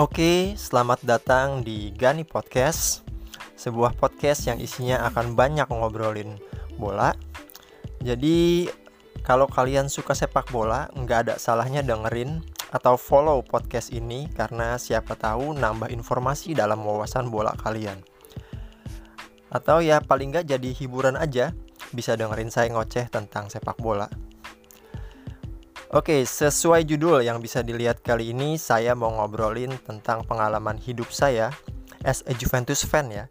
Oke, selamat datang di Gani Podcast Sebuah podcast yang isinya akan banyak ngobrolin bola. Jadi kalau kalian suka sepak bola, nggak ada salahnya dengerin atau follow podcast ini Karena siapa tahu nambah informasi dalam wawasan bola kalian. Atau ya paling nggak jadi hiburan aja Bisa dengerin saya ngoceh tentang sepak bola Oke, sesuai judul yang bisa dilihat kali ini, saya mau ngobrolin tentang pengalaman hidup saya as a Juventus fan ya.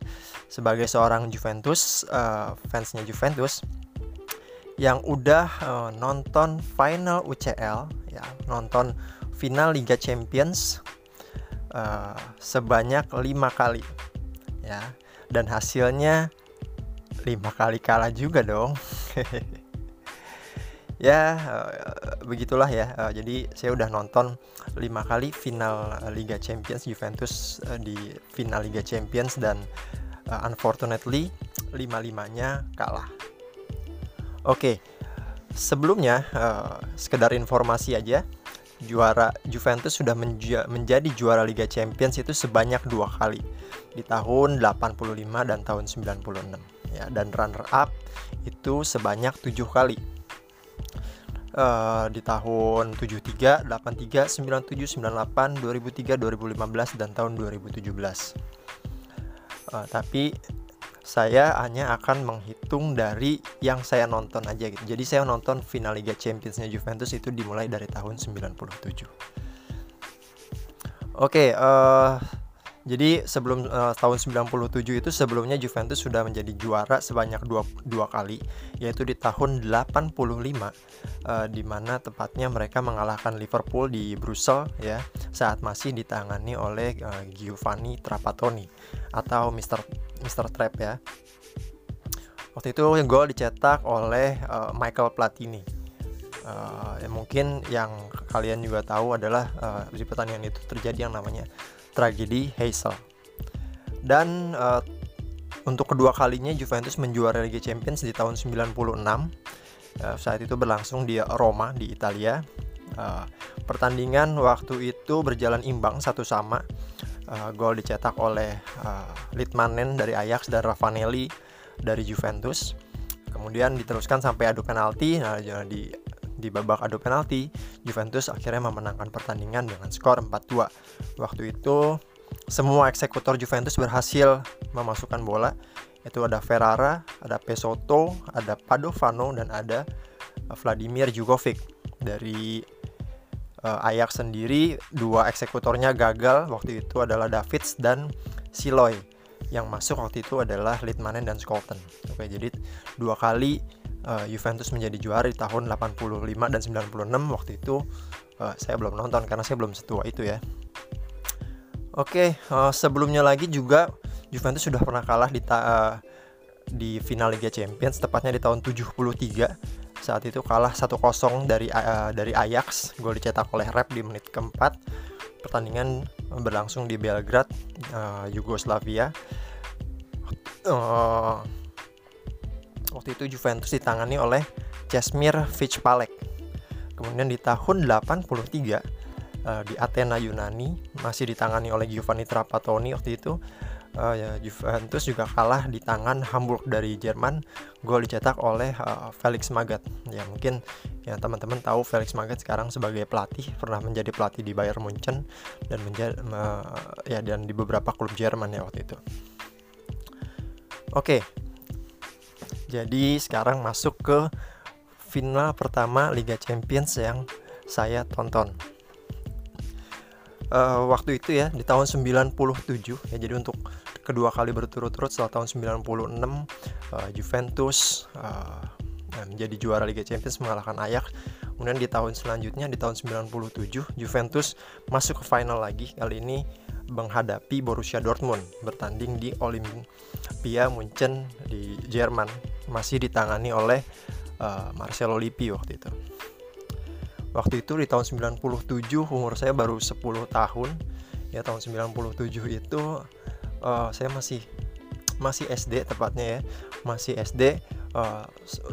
Sebagai seorang Juventus, uh, fansnya Juventus, yang udah uh, nonton final UCL, ya, nonton final Liga Champions uh, sebanyak lima kali, ya, dan hasilnya lima kali kalah juga dong. ya uh, begitulah ya. Uh, jadi saya udah nonton lima kali final uh, Liga Champions Juventus di final Liga Champions dan unfortunately lima limanya kalah. Oke sebelumnya sekedar informasi aja juara Juventus sudah menja menjadi juara Liga Champions itu sebanyak dua kali di tahun 85 dan tahun 96 ya. Dan runner up itu sebanyak tujuh kali uh, di tahun 73, 83, 97, 98, 2003, 2015 dan tahun 2017. Uh, tapi saya hanya akan menghitung dari yang saya nonton aja gitu. Jadi saya nonton final Liga Championsnya Juventus itu dimulai dari tahun 97. Oke, okay, uh, eh, jadi sebelum uh, tahun 97 itu sebelumnya Juventus sudah menjadi juara sebanyak dua, dua kali yaitu di tahun 85 uh, di mana tepatnya mereka mengalahkan Liverpool di Brussels ya saat masih ditangani oleh uh, Giovanni Trapattoni atau Mr. Mr. Trap ya. Waktu itu gol dicetak oleh uh, Michael Platini. Uh, ya mungkin yang kalian juga tahu adalah uh, di pertandingan itu terjadi yang namanya tragedi Hazel. Dan uh, untuk kedua kalinya Juventus menjuarai Liga Champions di tahun 96. Uh, saat itu berlangsung di Roma di Italia. Uh, pertandingan waktu itu berjalan imbang satu sama. Uh, gol dicetak oleh uh, Litmanen dari Ajax dan Ravanelli dari Juventus. Kemudian diteruskan sampai adu penalti. Nah, di di babak adu penalti, Juventus akhirnya memenangkan pertandingan dengan skor 4-2. Waktu itu semua eksekutor Juventus berhasil memasukkan bola. Itu ada Ferrara, ada Pesotto, ada Padovano dan ada Vladimir Jugovic dari uh, Ajax sendiri dua eksekutornya gagal waktu itu adalah Davids dan Siloy yang masuk waktu itu adalah Litmanen dan Scholten. Oke, jadi dua kali uh, Juventus menjadi juara di tahun 85 dan 96 waktu itu uh, saya belum nonton karena saya belum setua itu ya. Oke, okay, uh, eh, sebelumnya lagi juga Juventus sudah pernah kalah di uh, di final Liga Champions tepatnya di tahun 73 saat itu kalah 1-0 dari uh, dari Ajax gol dicetak oleh Rep di menit keempat. Pertandingan berlangsung di Belgrade uh, Yugoslavia. Uh, Waktu itu Juventus ditangani oleh Jasmir Fitzpalek. Kemudian di tahun 83 uh, eh, di Athena Yunani masih ditangani oleh Giovanni Trapattoni waktu itu. Uh, ya, Juventus juga kalah di tangan Hamburg dari Jerman gol dicetak oleh uh, Felix Magath. Ya mungkin ya teman-teman tahu Felix Magath sekarang sebagai pelatih pernah menjadi pelatih di Bayern Munchen dan menjadi uh, ya dan di beberapa klub Jerman ya waktu itu. Oke jadi sekarang masuk ke final pertama Liga Champions yang saya tonton. Uh, waktu itu ya di tahun 97 ya jadi untuk kedua kali berturut-turut setelah tahun 96 uh, eh, Juventus uh, menjadi juara Liga Champions mengalahkan Ajax. Kemudian di tahun selanjutnya di tahun 97 Juventus masuk ke final lagi kali ini menghadapi Borussia Dortmund bertanding di Olympia Munchen di Jerman masih ditangani oleh uh, Marcelo Lippi waktu itu. Waktu itu di tahun 97 umur saya baru 10 tahun. Ya tahun 97 itu uh, saya masih masih SD tepatnya ya. Masih SD uh,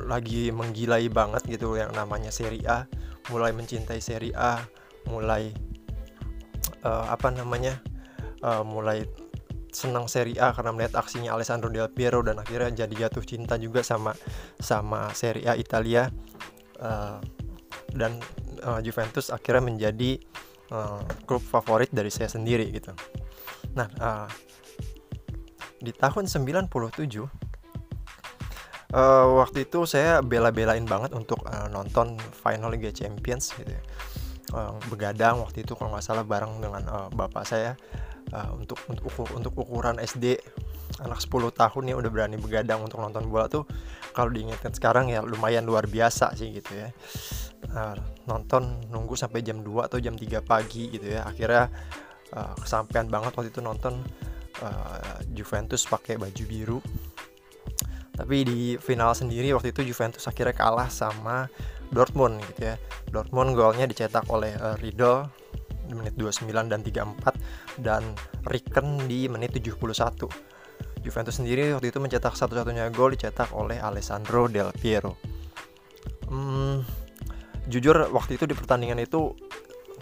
lagi menggilai banget gitu yang namanya Serie A, mulai mencintai Serie A, mulai uh, apa namanya uh, mulai senang Serie A karena melihat aksinya Alessandro Del Piero dan akhirnya jadi jatuh cinta juga sama sama Serie A Italia uh, dan uh, Juventus akhirnya menjadi uh, klub favorit dari saya sendiri gitu. Nah, uh, di tahun 97 uh, waktu itu saya bela-belain banget untuk uh, nonton final Liga Champions gitu ya. Uh, begadang waktu itu kalau nggak salah bareng dengan uh, bapak saya uh, untuk untuk untuk ukuran SD anak 10 tahun ya udah berani begadang untuk nonton bola tuh kalau diingatkan sekarang ya lumayan luar biasa sih gitu ya. Uh, nonton nunggu sampai jam 2 atau jam 3 pagi gitu ya. Akhirnya uh, kesampaian banget waktu itu nonton Juventus pakai baju biru. Tapi di final sendiri waktu itu Juventus akhirnya kalah sama Dortmund gitu ya. Dortmund golnya dicetak oleh uh, Riedel di menit 29 dan 34 dan Riken di menit 71 Juventus sendiri waktu itu mencetak satu-satunya gol dicetak oleh Alessandro Del Piero. Hmm, jujur waktu itu di pertandingan itu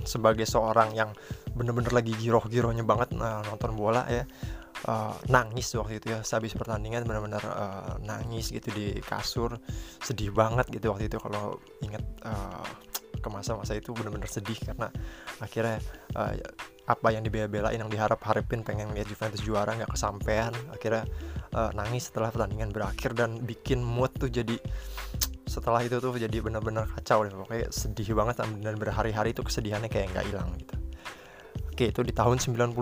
sebagai seorang yang bener-bener lagi giroh-girohnya banget nah, nonton bola ya uh, nangis waktu itu ya sehabis pertandingan benar-benar uh, nangis gitu di kasur sedih banget gitu waktu itu kalau inget uh, ke masa-masa itu benar-benar sedih karena akhirnya uh, apa yang dibela-belain yang diharap-harapin pengen lihat Juventus juara nggak kesampaian akhirnya uh, nangis setelah pertandingan berakhir dan bikin mood tuh jadi setelah itu tuh jadi benar-benar kacau deh. Pokoknya sedih banget dan berhari-hari itu kesedihannya kayak nggak hilang gitu. Oke itu di tahun 97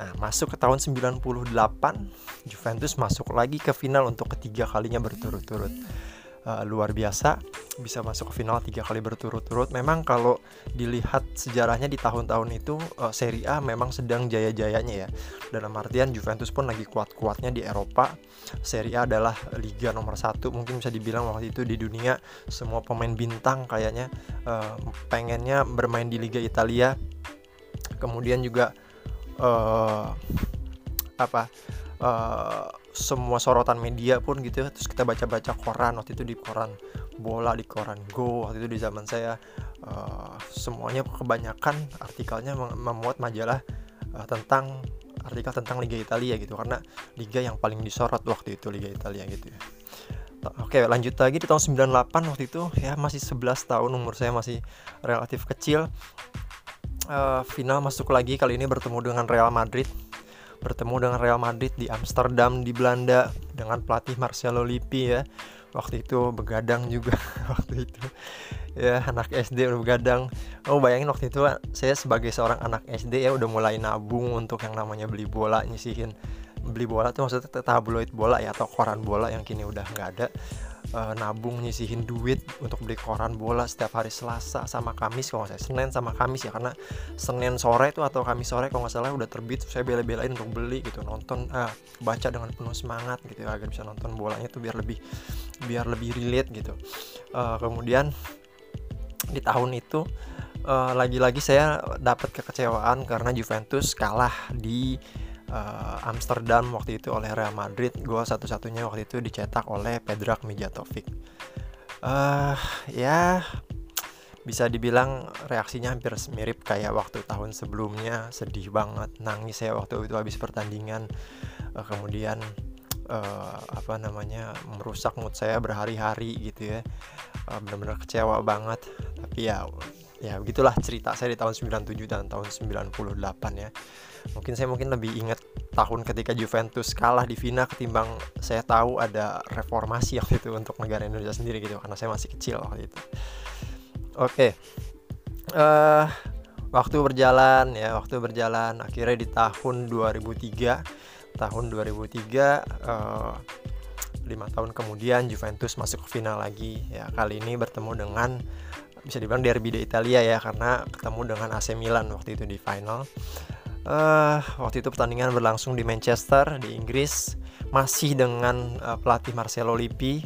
Nah, masuk ke tahun 98, Juventus masuk lagi ke final untuk ketiga kalinya berturut-turut. Uh, luar biasa bisa masuk ke final tiga kali berturut-turut. Memang kalau dilihat sejarahnya di tahun-tahun itu uh, Serie A memang sedang jaya-jayanya ya. Dalam artian Juventus pun lagi kuat-kuatnya di Eropa. Serie A adalah liga nomor satu mungkin bisa dibilang waktu itu di dunia semua pemain bintang kayaknya uh, pengennya bermain di Liga Italia. Kemudian juga uh, apa? Uh, semua sorotan media pun gitu ya. Terus kita baca-baca koran waktu itu di koran bola di koran Go waktu itu di zaman saya. Uh, semuanya kebanyakan artikelnya memuat majalah uh, tentang artikel tentang Liga Italia gitu. Karena liga yang paling disorot waktu itu Liga Italia gitu ya. Oke lanjut lagi di tahun 98 waktu itu. Ya masih 11 tahun umur saya masih relatif kecil. Uh, final masuk lagi kali ini bertemu dengan Real Madrid bertemu dengan Real Madrid di Amsterdam di Belanda dengan pelatih Marcelo Lippi ya. Waktu itu begadang juga waktu itu. Ya anak SD udah begadang. Oh bayangin waktu itu saya sebagai seorang anak SD ya udah mulai nabung untuk yang namanya beli bola nyisihin. Beli bola tuh maksudnya tabloid bola ya atau koran bola yang kini udah nggak ada uh, nabung nyisihin duit untuk beli koran bola setiap hari Selasa sama Kamis kalau nggak salah Senin sama Kamis ya karena Senin sore itu atau Kamis sore kalau nggak salah udah terbit saya bela-belain untuk beli gitu nonton uh, baca dengan penuh semangat gitu ya, agar bisa nonton bolanya tuh biar lebih biar lebih relate gitu. Uh, kemudian di tahun itu lagi-lagi uh, saya dapat kekecewaan karena Juventus kalah di uh, Amsterdam waktu itu oleh Real Madrid. Gol satu-satunya waktu itu dicetak oleh Pedrak Mijatovic. Uh, ya bisa dibilang reaksinya hampir mirip kayak waktu tahun sebelumnya. Sedih banget nangis saya waktu itu habis pertandingan. Uh, kemudian uh, apa namanya merusak mood saya berhari-hari gitu ya. Uh, benar-benar kecewa banget. Tapi ya ya begitulah cerita saya di tahun 97 dan tahun 98 ya mungkin saya mungkin lebih ingat tahun ketika Juventus kalah di final ketimbang saya tahu ada reformasi waktu itu untuk negara Indonesia sendiri gitu. Karena saya masih kecil waktu itu. Oke. Okay. uh, eh, waktu berjalan ya waktu berjalan. Akhirnya di tahun 2003 tahun 2003 uh, lima tahun kemudian Juventus masuk ke final lagi. Ya kali ini bertemu dengan bisa dibilang derby di Italia ya karena ketemu dengan AC Milan waktu itu di final. Uh, waktu itu pertandingan berlangsung di Manchester di Inggris masih dengan uh, pelatih Marcelo Lippi.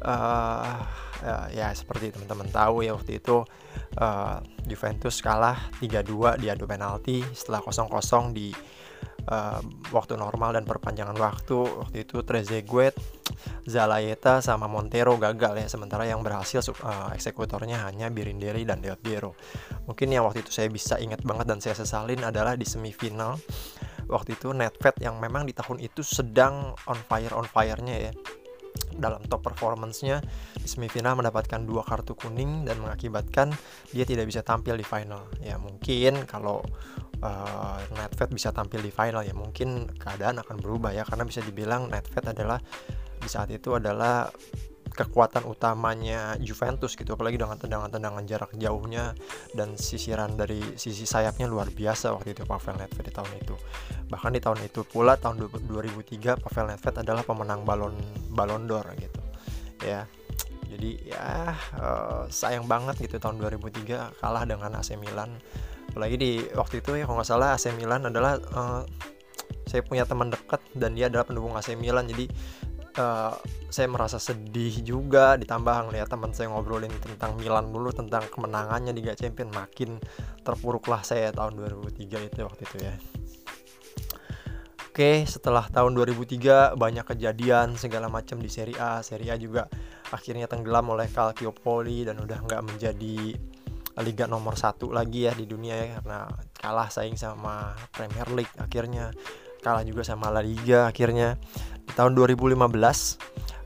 Uh, uh, ya seperti teman-teman tahu ya waktu itu uh, Juventus kalah 3-2 di adu penalti setelah 0-0 di uh, waktu normal dan perpanjangan waktu. Waktu itu Trezeguet Zalayeta sama Montero gagal ya. Sementara yang berhasil uh, eksekutornya hanya Birinderi dan Del Piero. Mungkin yang waktu itu saya bisa ingat banget dan saya sesalin adalah di semifinal waktu itu Netfed yang memang di tahun itu sedang on fire on firenya ya. Dalam top performance-nya di semifinal mendapatkan dua kartu kuning dan mengakibatkan dia tidak bisa tampil di final. Ya mungkin kalau uh, Netfed bisa tampil di final ya. Mungkin keadaan akan berubah ya karena bisa dibilang Netfed adalah di saat itu adalah kekuatan utamanya Juventus gitu. Apalagi dengan tendangan-tendangan jarak jauhnya dan sisiran dari sisi sayapnya luar biasa waktu itu Pavel Nedved di tahun itu. Bahkan di tahun itu pula tahun 2003 Pavel Nedved adalah pemenang balon balon d'Or gitu. Ya jadi ya uh, sayang banget gitu tahun 2003 kalah dengan AC Milan apalagi di waktu itu ya kalau nggak salah AC Milan adalah uh, saya punya teman dekat dan dia adalah pendukung AC Milan. Jadi uh, saya merasa sedih juga ditambah ngeliat teman saya ngobrolin tentang Milan dulu tentang kemenangannya di Liga Champions. Makin terpuruklah saya tahun 2003 itu waktu itu ya. Oke, setelah tahun 2003 banyak kejadian segala macam di Serie A. Serie A juga akhirnya tenggelam oleh Calciopoli dan udah nggak menjadi liga nomor satu lagi ya di dunia ya karena kalah saing sama Premier League akhirnya kalah juga sama La Liga akhirnya. Di tahun 2015 uh,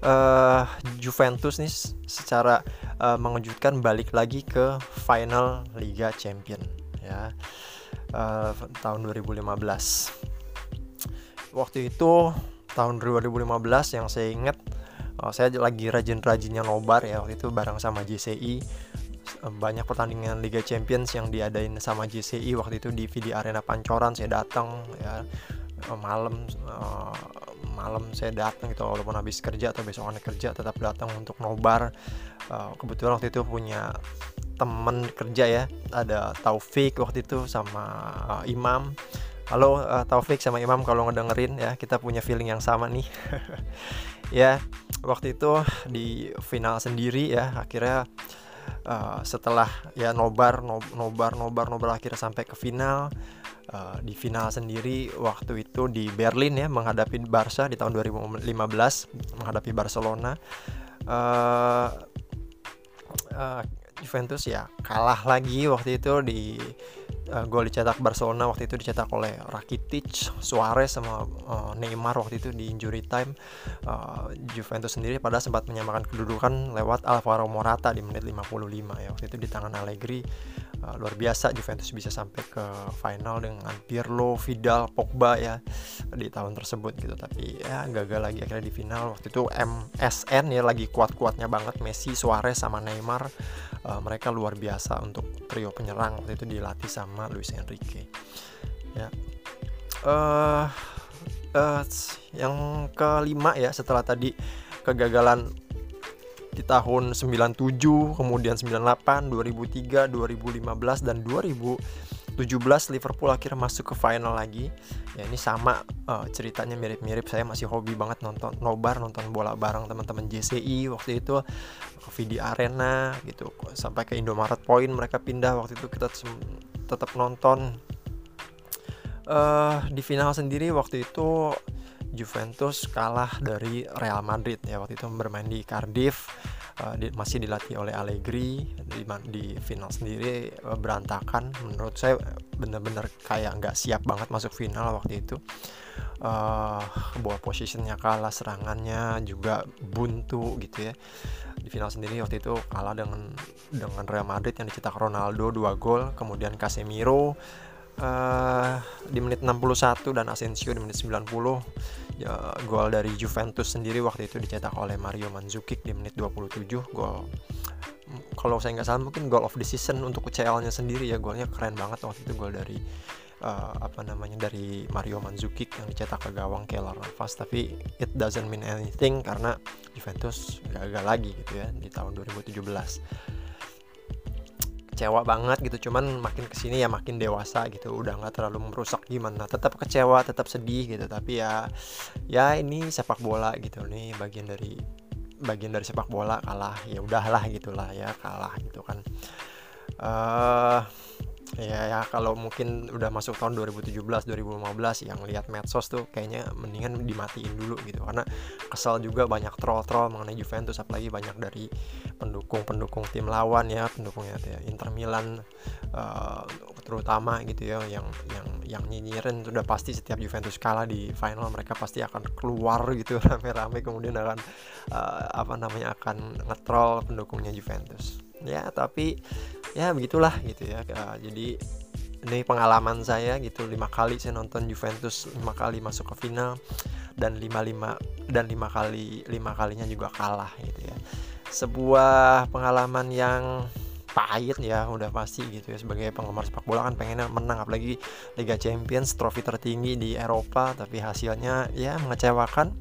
eh, Juventus nih secara uh, mengejutkan balik lagi ke final Liga Champion ya uh, tahun 2015 waktu itu tahun 2015 yang saya ingat uh, saya lagi rajin-rajinnya nobar ya waktu itu bareng sama JCI banyak pertandingan Liga Champions yang diadain sama JCI waktu itu di VD Arena Pancoran saya datang ya. Malam uh, malam saya datang gitu walaupun habis kerja atau besok anak kerja tetap datang untuk nobar. Kebetulan waktu itu punya temen kerja ya ada Taufik waktu itu sama Imam. Halo Taufik sama Imam kalau ngedengerin ya kita punya feeling yang sama nih. Ya waktu itu di final sendiri ya akhirnya setelah ya nobar nobar nobar nobar akhirnya sampai ke final. Uh, di final sendiri waktu itu di Berlin ya menghadapi Barca di tahun 2015 menghadapi Barcelona. Uh, uh, Juventus ya kalah lagi waktu itu di uh, gol dicetak Barcelona waktu itu dicetak oleh Rakitic, Suarez sama uh, Neymar waktu itu di injury time. Uh, Juventus sendiri pada sempat menyamakan kedudukan lewat Alvaro Morata di menit 55 ya. Waktu itu di tangan Allegri. Uh, luar biasa Juventus bisa sampai ke final dengan Pirlo, Vidal, Pogba ya di tahun tersebut gitu. Tapi ya gagal lagi akhirnya di final. Waktu itu MSN ya lagi kuat-kuatnya banget. Messi, Suarez sama Neymar. Uh, mereka luar biasa untuk trio penyerang waktu itu dilatih sama Luis Enrique ya uh, uh, yang kelima ya setelah tadi kegagalan di tahun 97, kemudian 98, 2003, 2015 dan 2017 Liverpool akhirnya masuk ke final lagi. Ya ini sama uh, ceritanya mirip-mirip. Saya masih hobi banget nonton nobar, nonton bola bareng teman-teman JCI waktu itu ke VD Arena gitu. Sampai ke Indomaret Point mereka pindah waktu itu kita tetap nonton. Uh, di final sendiri waktu itu Juventus kalah dari Real Madrid ya waktu itu bermain di Cardiff. Uh, di, masih dilatih oleh Allegri. Di, di final sendiri uh, berantakan. Menurut saya benar-benar kayak nggak siap banget masuk final waktu itu uh, bahwa posisinya kalah serangannya juga buntu gitu ya. Di final sendiri waktu itu kalah dengan dengan Real Madrid yang dicetak Ronaldo dua gol kemudian Casemiro uh, di menit 61 dan Asensio di menit 90 ya, gol dari Juventus sendiri waktu itu dicetak oleh Mario Mandzukic di menit 27 gol kalau saya nggak salah mungkin goal of the season untuk UCL-nya sendiri ya golnya keren banget waktu itu gol dari uh, apa namanya dari Mario Mandzukic yang dicetak ke gawang Keylor Navas. Tapi it doesn't mean anything karena Juventus gagal lagi gitu ya di tahun 2017 kecewa banget gitu cuman makin ke sini ya makin dewasa gitu. Udah nggak terlalu merusak gimana. Tetap kecewa tetap sedih gitu. Tapi ya ya ini sepak bola gitu. Nih bagian dari bagian dari sepak bola kalah. Ya udahlah gitulah ya kalah gitu kan. Uh, ya ya kalau mungkin udah masuk tahun 2017 2015 yang lihat medsos tuh kayaknya mendingan dimatiin dulu gitu. Karena kesal juga banyak troll-troll mengenai Juventus apalagi banyak dari pendukung-pendukung tim lawan ya pendukungnya ya, Inter Milan uh, terutama gitu ya yang yang yang nyinyirin sudah pasti setiap Juventus kalah di final mereka pasti akan keluar gitu rame-rame kemudian akan uh, apa namanya akan ngetrol pendukungnya Juventus ya tapi ya begitulah gitu ya jadi ini pengalaman saya gitu lima kali saya nonton Juventus lima kali masuk ke final dan lima lima dan lima kali lima kalinya juga kalah gitu ya. Sebuah pengalaman yang pahit ya udah pasti gitu ya. Sebagai penggemar sepak bola kan pengennya menang apalagi Liga Champions trofi tertinggi di Eropa tapi hasilnya ya mengecewakan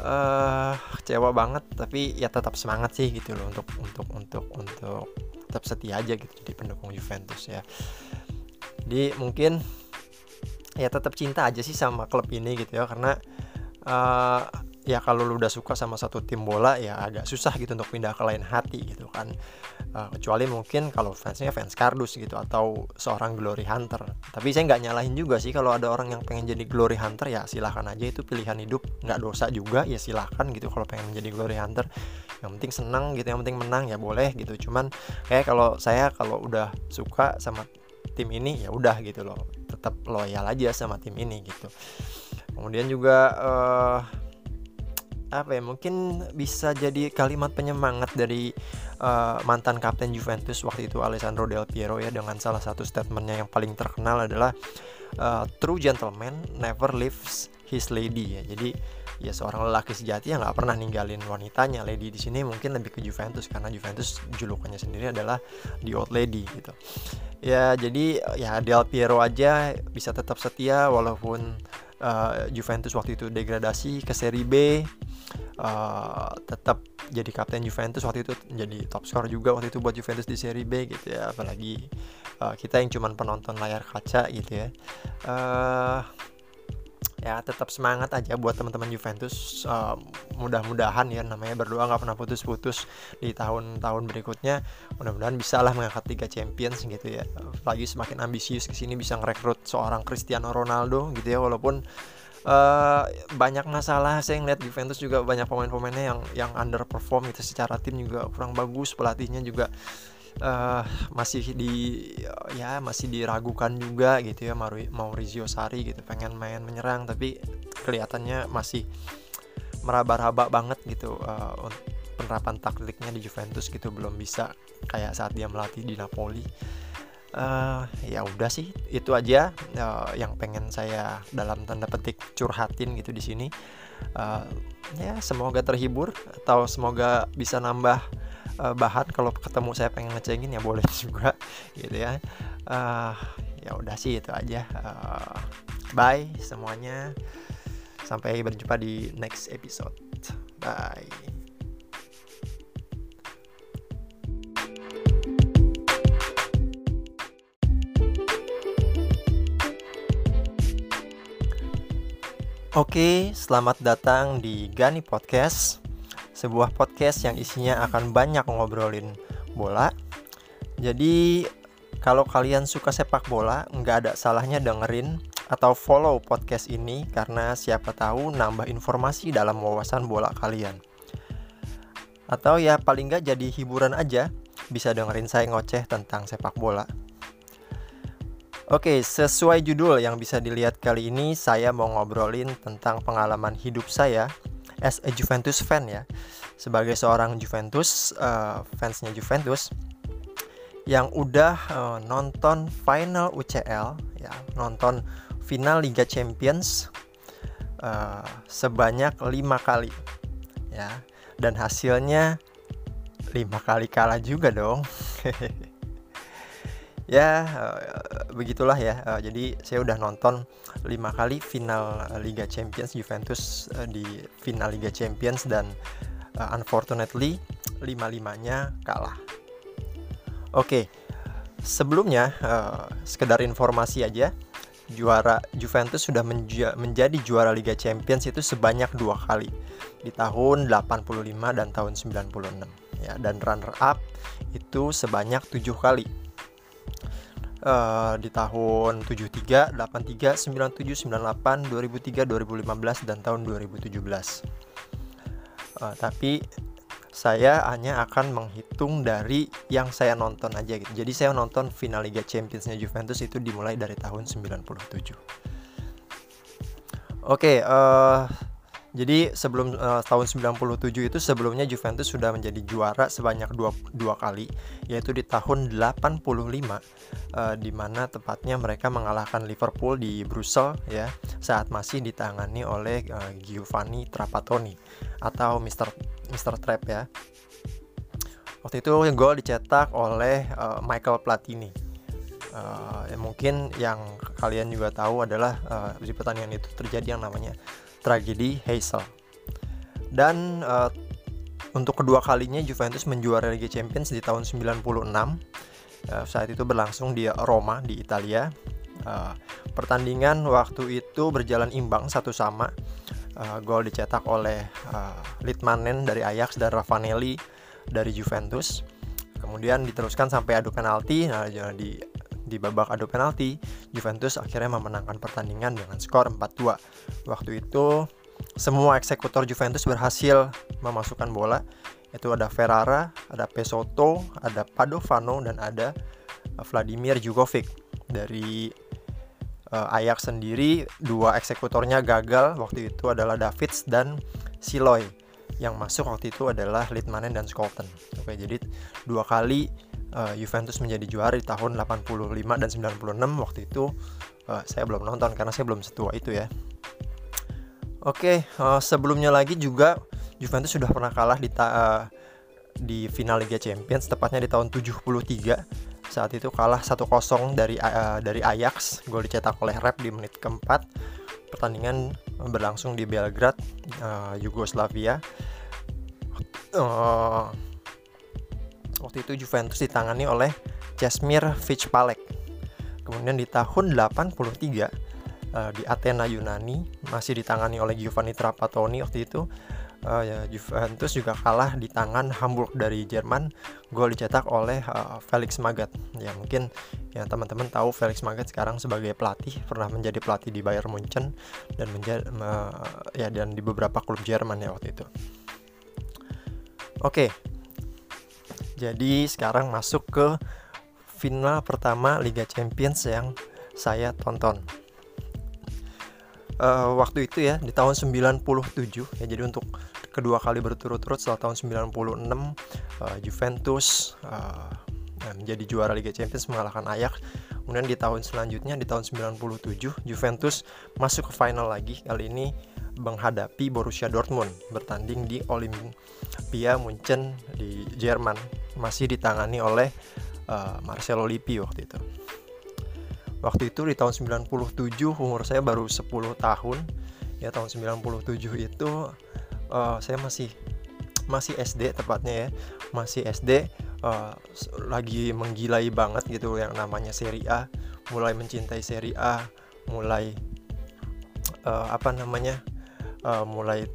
uh, kecewa banget tapi ya tetap semangat sih gitu loh untuk untuk untuk untuk tetap setia aja gitu jadi pendukung Juventus ya. Jadi mungkin ya tetap cinta aja sih sama klub ini gitu ya karena uh, ya kalau lu udah suka sama satu tim bola ya agak susah gitu untuk pindah ke lain hati gitu kan. Uh, kecuali mungkin kalau fansnya fans kardus gitu atau seorang glory hunter. Tapi saya nggak nyalahin juga sih kalau ada orang yang pengen jadi glory hunter ya silahkan aja. Itu pilihan hidup nggak dosa juga ya silahkan gitu kalau pengen menjadi glory hunter. Yang penting senang gitu yang penting menang ya boleh gitu. Cuman kayak kalau saya kalau udah suka sama tim ini ya udah gitu loh. Tetap loyal aja sama tim ini gitu. Kemudian juga uh, apa ya mungkin bisa jadi kalimat penyemangat dari uh, mantan kapten Juventus waktu itu Alessandro Del Piero ya dengan salah satu statementnya yang paling terkenal adalah uh, true gentleman never leaves his lady. Ya jadi ya seorang lelaki sejati yang nggak pernah ninggalin wanitanya lady di sini mungkin lebih ke Juventus karena Juventus julukannya sendiri adalah the old lady gitu. Ya jadi ya Del Piero aja bisa tetap setia walaupun uh, Juventus waktu itu degradasi ke Serie B. Uh, tetap jadi kapten Juventus waktu itu jadi top skor juga waktu itu buat Juventus di Serie B gitu ya. Apalagi uh, kita yang cuman penonton layar kaca gitu ya. Uh, ya tetap semangat aja buat teman-teman Juventus uh, mudah-mudahan ya namanya berdoa nggak pernah putus-putus di tahun-tahun berikutnya. Mudah-mudahan bisa lah mengangkat Liga Champions gitu ya. Lagi semakin ambisius ke sini bisa ngerekrut seorang Cristiano Ronaldo gitu ya walaupun uh, banyak masalah. Saya ngeliat Juventus juga banyak pemain-pemainnya yang yang underperform itu secara tim juga kurang bagus pelatihnya juga uh, masih di ya masih diragukan juga gitu ya Maurizio Sarri gitu pengen main menyerang tapi kelihatannya masih meraba-raba banget gitu uh, penerapan taktiknya di Juventus gitu belum bisa kayak saat dia melatih di Napoli. Uh, ya udah sih itu aja uh, yang pengen saya dalam tanda petik curhatin gitu di sini. Uh, ya semoga terhibur atau semoga bisa nambah uh, bahan kalau ketemu saya pengen ngecengin ya boleh juga gitu ya. Uh, ya udah sih itu aja. Uh, bye semuanya. Sampai berjumpa di next episode. Bye. Oke, selamat datang di Gani Podcast, sebuah podcast yang isinya akan banyak ngobrolin bola. Jadi, kalau kalian suka sepak bola, nggak ada salahnya dengerin atau follow podcast ini karena siapa tahu nambah informasi dalam wawasan bola kalian. Atau ya paling nggak jadi hiburan aja, bisa dengerin saya ngoceh tentang sepak bola. Oke, sesuai judul yang bisa dilihat kali ini, saya mau ngobrolin tentang pengalaman hidup saya as a Juventus fan ya. Sebagai seorang Juventus, uh, fansnya Juventus, yang udah uh, nonton final UCL, ya, nonton final Liga Champions uh, sebanyak lima kali, ya, dan hasilnya lima kali kalah juga dong. ya uh, begitulah ya. Uh, jadi saya udah nonton lima kali final Liga Champions Juventus di final Liga Champions dan unfortunately lima limanya kalah. Oke sebelumnya sekedar informasi aja juara Juventus sudah menja menjadi juara Liga Champions itu sebanyak dua kali di tahun 85 dan tahun 96 ya dan runner up itu sebanyak tujuh kali uh, di tahun 73, 83, 97, 98, 2003, 2015 dan tahun 2017. Uh, tapi saya hanya akan menghitung dari yang saya nonton aja gitu. Jadi saya nonton final Liga Championsnya Juventus itu dimulai dari tahun 97. Oke, okay, uh, eh, jadi sebelum uh, tahun 97 itu sebelumnya Juventus sudah menjadi juara sebanyak dua, dua kali yaitu di tahun 85 uh, di mana tepatnya mereka mengalahkan Liverpool di Brussels ya saat masih ditangani oleh uh, Giovanni Trapattoni atau Mr. Mr. Trap ya. Waktu itu gol dicetak oleh uh, Michael Platini. Uh, ya mungkin yang kalian juga tahu adalah uh, di pertandingan itu terjadi yang namanya tragedi Hazel. Dan uh, untuk kedua kalinya Juventus menjuarai Liga Champions di tahun 96. Uh, saat itu berlangsung di Roma di Italia. Uh, pertandingan waktu itu berjalan imbang satu sama. Uh, gol dicetak oleh uh, Litmanen dari Ajax dan Ravanelli dari Juventus. Kemudian diteruskan sampai adu penalti. Nah, di di babak adu penalti, Juventus akhirnya memenangkan pertandingan dengan skor 4-2. Waktu itu semua eksekutor Juventus berhasil memasukkan bola. Itu ada Ferrara, ada Pesotto, ada Padovano dan ada Vladimir Jugovic dari uh, Ajax sendiri dua eksekutornya gagal waktu itu adalah Davids dan Siloy yang masuk waktu itu adalah Litmanen dan Scholten. Oke, jadi dua kali uh, Juventus menjadi juara di tahun 85 dan 96 waktu itu uh, saya belum nonton karena saya belum setua itu ya. Oke, okay, uh, sebelumnya lagi juga Juventus sudah pernah kalah di ta uh, di final Liga Champions tepatnya di tahun 73 saat itu kalah 1-0 dari uh, dari Ajax gol dicetak oleh Rep di menit keempat. Pertandingan berlangsung di Belgrade uh, Yugoslavia. Uh, Waktu itu Juventus ditangani oleh Jasmir Fitzpalek. Kemudian di tahun 83 uh, eh, di Athena Yunani masih ditangani oleh Giovanni Trapattoni waktu itu uh, ya, Juventus juga kalah di tangan Hamburg dari Jerman gol dicetak oleh uh, Felix Magath ya mungkin ya teman-teman tahu Felix Magath sekarang sebagai pelatih pernah menjadi pelatih di Bayern Munchen dan menjadi uh, ya dan di beberapa klub Jerman ya waktu itu oke jadi sekarang masuk ke final pertama Liga Champions yang saya tonton. Uh, waktu itu ya di tahun 97 ya jadi untuk kedua kali berturut-turut setelah tahun 96 uh, eh, Juventus uh, menjadi juara Liga Champions mengalahkan Ajax. Kemudian di tahun selanjutnya di tahun 97 Juventus masuk ke final lagi kali ini menghadapi Borussia Dortmund bertanding di Olympia Munchen di Jerman masih ditangani oleh uh, Marcelo Lippi waktu itu. Waktu itu di tahun 97 umur saya baru 10 tahun. Ya tahun 97 itu uh, saya masih masih SD tepatnya ya. Masih SD uh, eh, lagi menggilai banget gitu yang namanya Serie A, mulai mencintai Serie A, mulai uh, apa namanya? Uh, mulai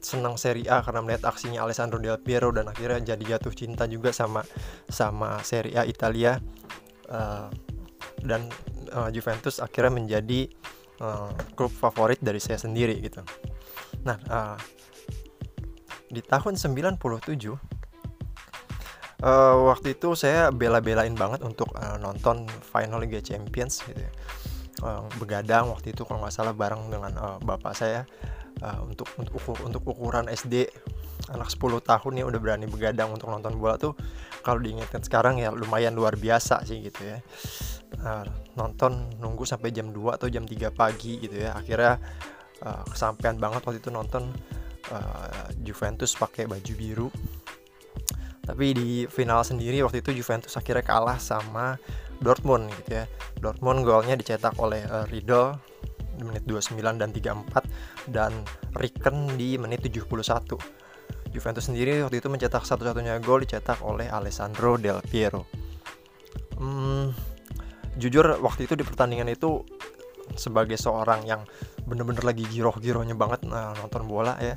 senang Serie A karena melihat aksinya Alessandro Del Piero dan akhirnya jadi jatuh cinta juga sama sama Serie A Italia uh, dan uh, Juventus akhirnya menjadi uh, klub favorit dari saya sendiri gitu. Nah, uh, di tahun 97 uh, waktu itu saya bela-belain banget untuk uh, nonton final Liga Champions gitu ya. Uh, begadang waktu itu kalau nggak salah bareng dengan uh, bapak saya uh, untuk untuk ukur, untuk ukuran SD anak 10 tahun ya udah berani begadang untuk nonton bola tuh kalau diingatkan sekarang ya lumayan luar biasa sih gitu ya. Uh, nonton nunggu sampai jam 2 atau jam 3 pagi gitu ya. Akhirnya uh, kesampaian banget waktu itu nonton uh, Juventus pakai baju biru. Tapi di final sendiri waktu itu Juventus akhirnya kalah sama Dortmund gitu ya. Dortmund golnya dicetak oleh uh, Riedel menit 29 dan 34 dan Riken di menit 71. Juventus sendiri waktu itu mencetak satu-satunya gol dicetak oleh Alessandro Del Piero. Hmm, jujur waktu itu di pertandingan itu sebagai seorang yang bener-bener lagi giroh-girohnya banget nah, nonton bola ya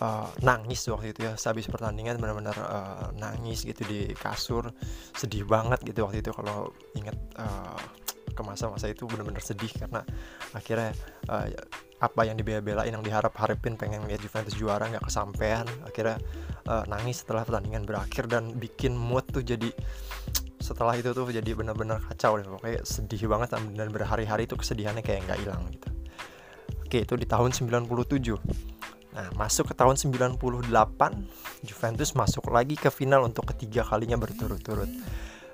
uh, nangis waktu itu ya sehabis pertandingan benar-benar uh, nangis gitu di kasur sedih banget gitu waktu itu kalau inget uh, ke masa-masa itu benar-benar sedih karena akhirnya uh, apa yang dibela-belain yang diharap-harapin pengen lihat Juventus juara nggak kesampaian. Akhirnya uh, nangis setelah pertandingan berakhir dan bikin mood tuh jadi setelah itu tuh jadi benar-benar kacau deh. Pokoknya sedih banget dan berhari-hari itu kesedihannya kayak nggak hilang gitu. Oke itu di tahun 97 Nah, masuk ke tahun 98, Juventus masuk lagi ke final untuk ketiga kalinya berturut-turut.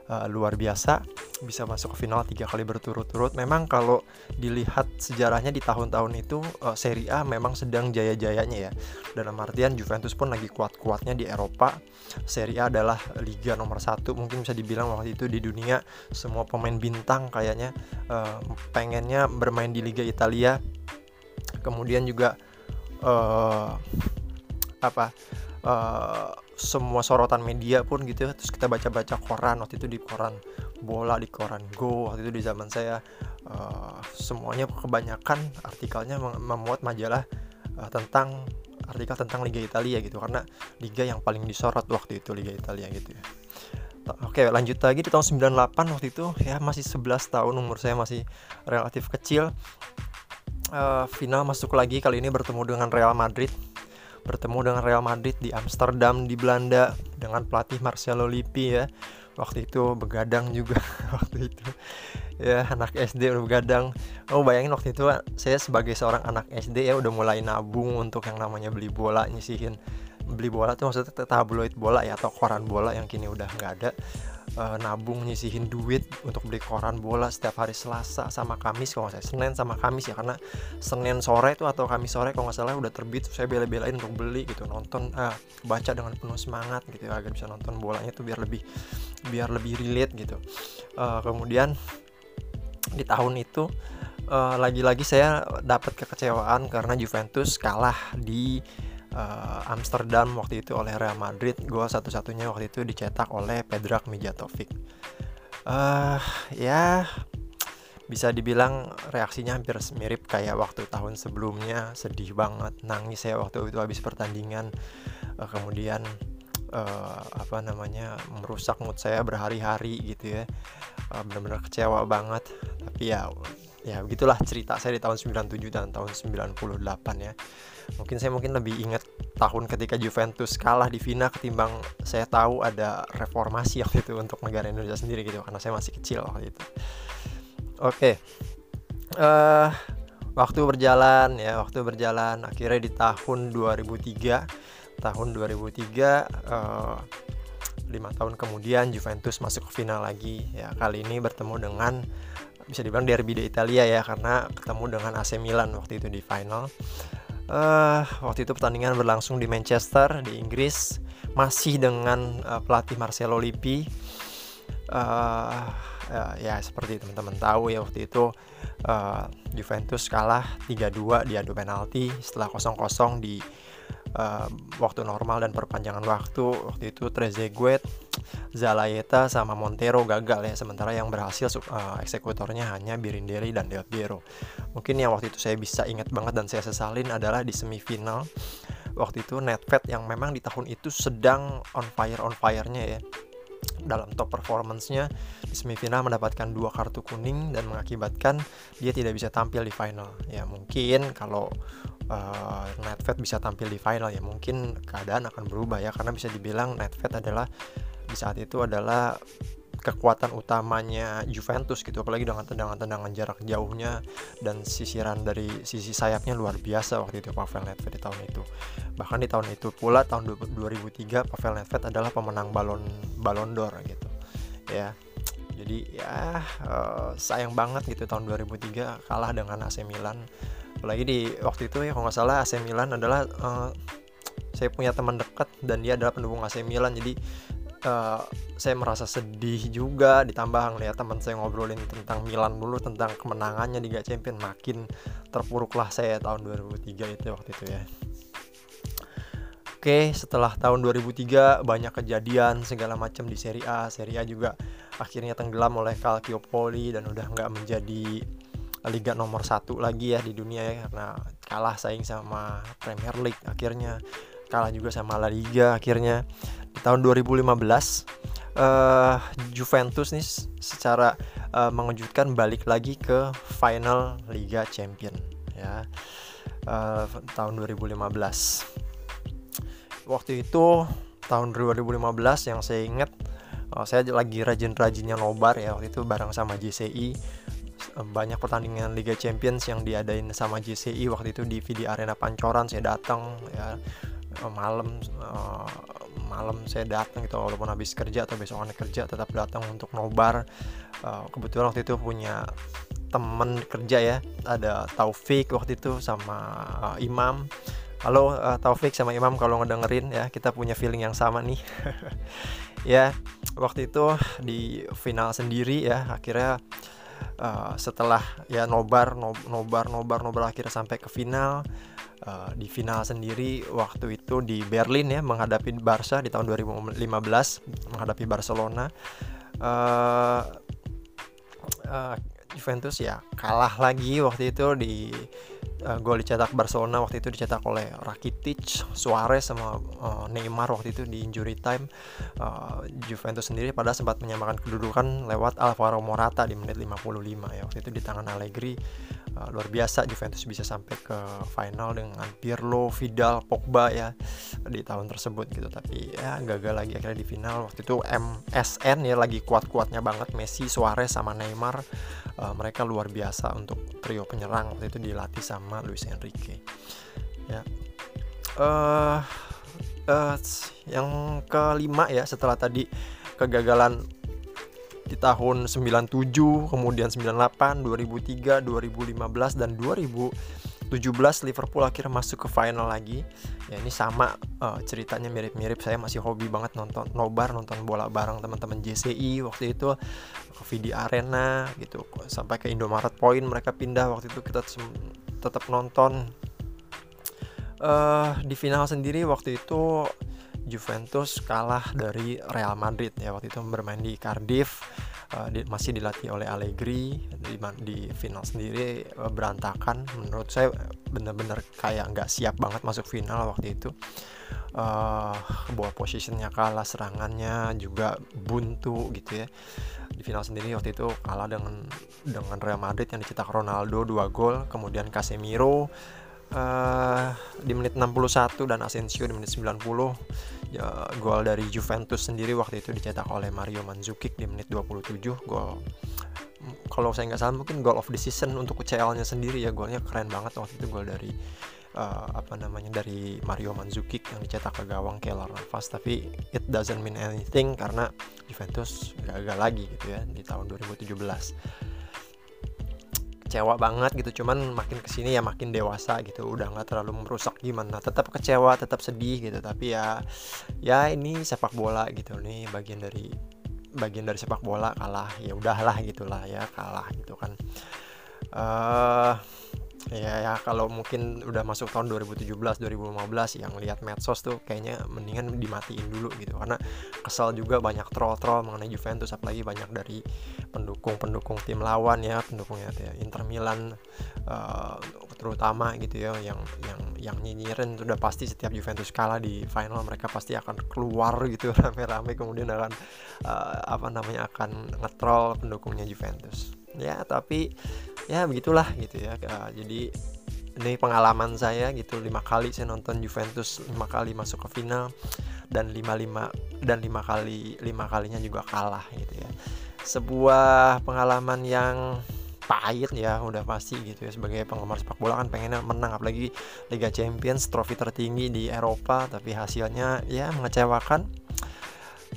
Uh, luar biasa bisa masuk ke final tiga kali berturut-turut. Memang kalau dilihat sejarahnya di tahun-tahun itu uh, Serie A memang sedang jaya-jayanya ya. Dalam artian Juventus pun lagi kuat-kuatnya di Eropa. Serie A adalah liga nomor satu. Mungkin bisa dibilang waktu itu di dunia semua pemain bintang kayaknya uh, pengennya bermain di Liga Italia. Kemudian juga uh, apa uh, semua sorotan media pun gitu ya. Terus kita baca-baca koran waktu itu di koran bola di koran go waktu itu di zaman saya uh, semuanya kebanyakan artikelnya memuat majalah uh, tentang artikel tentang Liga Italia gitu. Karena liga yang paling disorot waktu itu Liga Italia gitu ya. Oke lanjut lagi di tahun 98 waktu itu. Ya masih 11 tahun umur saya masih relatif kecil. Uh, final masuk lagi kali ini bertemu dengan Real Madrid bertemu dengan Real Madrid di Amsterdam di Belanda dengan pelatih Marcelo Lippi ya. Waktu itu begadang juga waktu itu. Ya anak SD udah begadang. Oh bayangin waktu itu saya sebagai seorang anak SD ya udah mulai nabung untuk yang namanya beli bola nyisihin. Beli bola tuh maksudnya tabloid bola ya atau koran bola yang kini udah nggak ada uh, nabung nyisihin duit untuk beli koran bola setiap hari Selasa sama Kamis kalau nggak salah. Senin sama Kamis ya karena Senin sore itu atau Kamis sore kalau nggak salah udah terbit saya bela-belain untuk beli gitu nonton uh, baca dengan penuh semangat gitu ya, agar bisa nonton bolanya tuh biar lebih biar lebih relate gitu. Uh, kemudian di tahun itu lagi-lagi uh, saya dapat kekecewaan karena Juventus kalah di uh, Amsterdam waktu itu oleh Real Madrid. Gol satu-satunya waktu itu dicetak oleh Pedrak Mijatovic. Uh, ya bisa dibilang reaksinya hampir mirip kayak waktu tahun sebelumnya. Sedih banget nangis saya waktu itu habis pertandingan. Uh, kemudian uh, apa namanya merusak mood saya berhari-hari gitu ya. Uh, benar-benar kecewa banget. Tapi ya ya begitulah cerita saya di tahun 97 dan tahun 98 ya mungkin saya mungkin lebih ingat tahun ketika Juventus kalah di final ketimbang saya tahu ada reformasi waktu itu untuk negara Indonesia sendiri gitu karena saya masih kecil waktu itu oke okay. uh, eh, waktu berjalan ya waktu berjalan akhirnya di tahun 2003 tahun 2003 uh, lima tahun kemudian Juventus masuk ke final lagi ya kali ini bertemu dengan bisa dibilang derby di Italia ya karena ketemu dengan AC Milan waktu itu di final. Uh, waktu itu pertandingan berlangsung di Manchester di Inggris masih dengan uh, pelatih Marcelo Lippi. Uh, uh, ya seperti teman-teman tahu ya waktu itu uh, Juventus kalah 3-2 di adu penalti setelah 0-0 di waktu normal dan perpanjangan waktu waktu itu Trezeguet, Zalayeta sama Montero gagal ya sementara yang berhasil uh, eksekutornya hanya Birindeli dan Del Piero. Mungkin yang waktu itu saya bisa ingat banget dan saya sesalin adalah di semifinal waktu itu Netfed yang memang di tahun itu sedang on fire on fire-nya ya dalam top performance-nya di semifinal mendapatkan dua kartu kuning dan mengakibatkan dia tidak bisa tampil di final. Ya mungkin kalau uh, Netfed bisa tampil di final ya. Mungkin keadaan akan berubah ya karena bisa dibilang Netfed adalah di saat itu adalah kekuatan utamanya Juventus gitu. Apalagi dengan tendangan-tendangan jarak jauhnya dan sisiran dari sisi sayapnya luar biasa waktu itu Pavel Nedved di tahun itu. Bahkan di tahun itu pula tahun 2003 Pavel Nedved adalah pemenang balon Ballon d'Or gitu. Ya jadi ya uh, sayang banget gitu tahun 2003 kalah dengan AC Milan apalagi di waktu itu ya kalau nggak salah AC Milan adalah uh, saya punya teman dekat dan dia adalah pendukung AC Milan. Jadi uh, saya merasa sedih juga ditambah ngeliat teman saya ngobrolin tentang Milan dulu tentang kemenangannya di Liga Champions makin terpuruklah saya tahun 2003 itu waktu itu ya. Oke, setelah tahun 2003 banyak kejadian segala macam di Serie A. Serie A juga akhirnya tenggelam oleh Calciopoli dan udah nggak menjadi liga nomor satu lagi ya di dunia ya karena kalah saing sama Premier League akhirnya kalah juga sama La Liga akhirnya. Di tahun 2015 uh, Juventus nih secara uh, mengejutkan balik lagi ke final Liga Champion ya uh, tahun 2015 waktu itu tahun 2015 yang saya ingat uh, saya lagi rajin-rajinnya nobar ya waktu itu bareng sama JCI banyak pertandingan Liga Champions yang diadain sama JCI waktu itu di VD Arena Pancoran saya datang ya. Malam uh, malam saya datang gitu walaupun habis kerja atau besok anak kerja tetap datang untuk nobar. Uh, kebetulan waktu itu punya temen kerja ya ada Taufik waktu itu sama Imam. Halo Taufik sama Imam kalau ngedengerin ya kita punya feeling yang sama nih. Ya waktu itu di final sendiri ya akhirnya uh, setelah ya nobar nobar nobar nobar akhirnya sampai ke final uh, di final sendiri waktu itu di Berlin ya menghadapi Barca di tahun 2015 menghadapi Barcelona. Uh, uh, Juventus ya kalah lagi waktu itu di uh, gol dicetak Barcelona waktu itu dicetak oleh Rakitic, Suarez sama uh, Neymar waktu itu di injury time. Uh, Juventus sendiri pada sempat menyamakan kedudukan lewat Alvaro Morata di menit 55 ya waktu itu di tangan Allegri uh, luar biasa Juventus bisa sampai ke final dengan Pirlo, Vidal, Pogba ya di tahun tersebut gitu. Tapi ya gagal lagi akhirnya di final. Waktu itu MSN ya lagi kuat-kuatnya banget. Messi, Suarez sama Neymar. Uh, mereka luar biasa untuk trio penyerang. Waktu itu dilatih sama Luis Enrique. Ya. Uh, uh, yang kelima ya setelah tadi kegagalan di tahun 97, kemudian 98, 2003, 2015 dan 2017 Liverpool akhirnya masuk ke final lagi. Ya ini sama uh, ceritanya mirip-mirip. Saya masih hobi banget nonton nobar, nonton bola bareng teman-teman JCI waktu itu ke VD Arena gitu. Sampai ke Indomaret Point mereka pindah waktu itu kita tetap nonton. Uh, di final sendiri waktu itu Juventus kalah dari Real Madrid ya waktu itu bermain di Cardiff uh, di, masih dilatih oleh Allegri di, di final sendiri uh, berantakan. Menurut saya benar-benar kayak nggak siap banget masuk final waktu itu. Uh, bahwa posisinya kalah serangannya juga buntu gitu ya. Di final sendiri waktu itu kalah dengan dengan Real Madrid yang dicetak Ronaldo dua gol kemudian Casemiro uh, di menit 61 dan Asensio di menit 90 ya, gol dari Juventus sendiri waktu itu dicetak oleh Mario Mandzukic di menit 27 gol kalau saya nggak salah mungkin goal of the season untuk UCL-nya sendiri ya. Golnya keren banget waktu itu gol dari uh, apa namanya dari Mario Mandzukic yang dicetak ke gawang Keylor Navas. Tapi it doesn't mean anything karena Juventus gagal lagi gitu ya di tahun 2017 kecewa banget gitu. Cuman makin ke sini ya makin dewasa gitu. Udah nggak terlalu merusak gimana. Tetap kecewa tetap sedih gitu. Tapi ya ya ini sepak bola gitu nih. Bagian dari bagian dari sepak bola kalah. Ya udahlah gitulah ya kalah gitu kan. Uh, ya ya kalau mungkin udah masuk tahun 2017 2015 yang lihat medsos tuh kayaknya mendingan dimatiin dulu gitu. Karena kesal juga banyak troll-troll mengenai Juventus apalagi banyak dari pendukung-pendukung tim lawan ya pendukungnya ya Inter Milan uh, terutama gitu ya yang yang yang nyinyirin udah pasti setiap Juventus kalah di final mereka pasti akan keluar gitu rame-rame kemudian akan uh, apa namanya akan ngetrol pendukungnya Juventus. Ya tapi ya begitulah gitu ya jadi ini pengalaman saya gitu lima kali saya nonton Juventus lima kali masuk ke final dan lima lima dan lima kali lima kalinya juga kalah gitu ya. Sebuah pengalaman yang pahit ya udah pasti gitu ya. Sebagai penggemar sepak bola kan pengennya menang apalagi Liga Champions trofi tertinggi di Eropa tapi hasilnya ya mengecewakan.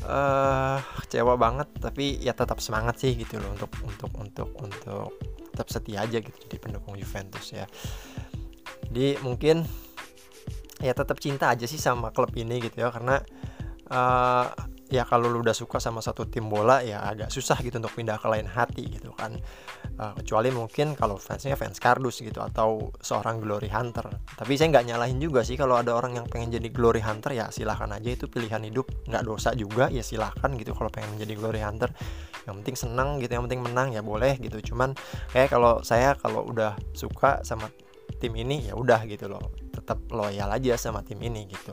Uh, kecewa banget tapi ya tetap semangat sih gitu loh untuk untuk untuk untuk tetap setia aja gitu di pendukung Juventus ya. Jadi mungkin ya tetap cinta aja sih sama klub ini gitu ya karena uh, ya kalau lu udah suka sama satu tim bola ya agak susah gitu untuk pindah ke lain hati gitu kan. Uh, kecuali mungkin kalau fansnya fans kardus gitu atau seorang glory hunter. Tapi saya nggak nyalahin juga sih kalau ada orang yang pengen jadi glory hunter ya silahkan aja itu pilihan hidup. Nggak dosa juga ya silahkan gitu kalau pengen menjadi glory hunter. Yang penting seneng gitu yang penting menang ya boleh gitu. Cuman kayak kalau saya kalau udah suka sama tim ini ya udah gitu loh. Tetap loyal aja sama tim ini gitu.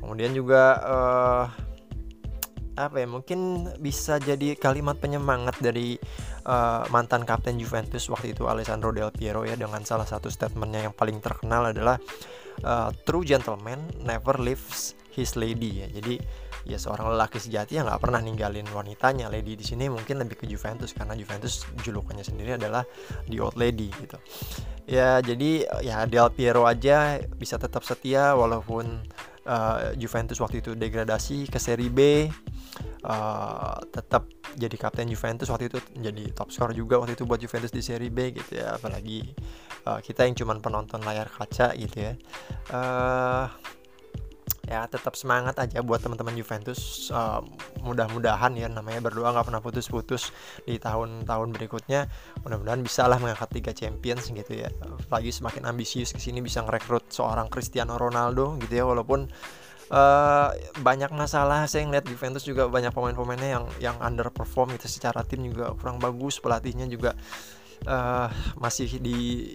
Kemudian juga uh, apa ya mungkin bisa jadi kalimat penyemangat dari uh, mantan kapten Juventus waktu itu Alessandro Del Piero ya dengan salah satu statementnya yang paling terkenal adalah uh, true gentleman never leaves his lady. Ya jadi ya seorang lelaki sejati yang nggak pernah ninggalin wanitanya lady di sini mungkin lebih ke Juventus karena Juventus julukannya sendiri adalah the old lady gitu. Ya jadi ya Del Piero aja bisa tetap setia walaupun uh, Juventus waktu itu degradasi ke Serie B uh, tetap jadi kapten Juventus waktu itu jadi top scorer juga waktu itu buat Juventus di Serie B gitu ya. Apalagi uh, kita yang cuman penonton layar kaca gitu ya. Uh, ya tetap semangat aja buat teman-teman Juventus uh, mudah-mudahan ya namanya berdoa nggak pernah putus-putus di tahun-tahun berikutnya. Mudah-mudahan bisa lah mengangkat tiga Champions gitu ya. Lagi semakin ambisius ke sini bisa ngerekrut seorang Cristiano Ronaldo gitu ya walaupun uh, banyak masalah. Saya ngeliat Juventus juga banyak pemain-pemainnya yang yang underperform gitu secara tim juga kurang bagus pelatihnya juga uh, masih di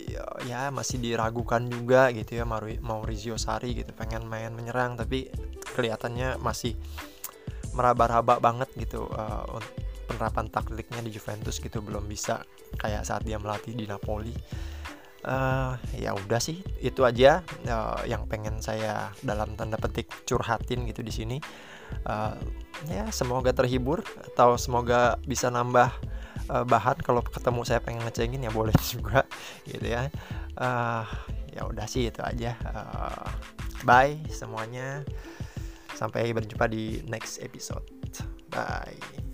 ya masih diragukan juga gitu ya Maurizio Sarri gitu pengen main menyerang tapi kelihatannya masih meraba-raba banget gitu uh, penerapan taktiknya di Juventus gitu belum bisa kayak saat dia melatih di Napoli. Uh, ya udah sih itu aja uh, yang pengen saya dalam tanda petik curhatin gitu di sini. Uh, ya semoga terhibur atau semoga bisa nambah uh, bahan kalau ketemu saya pengen ngecengin ya boleh juga gitu ya. Uh, ya udah sih itu aja. Uh, bye semuanya. Sampai berjumpa di next episode. Bye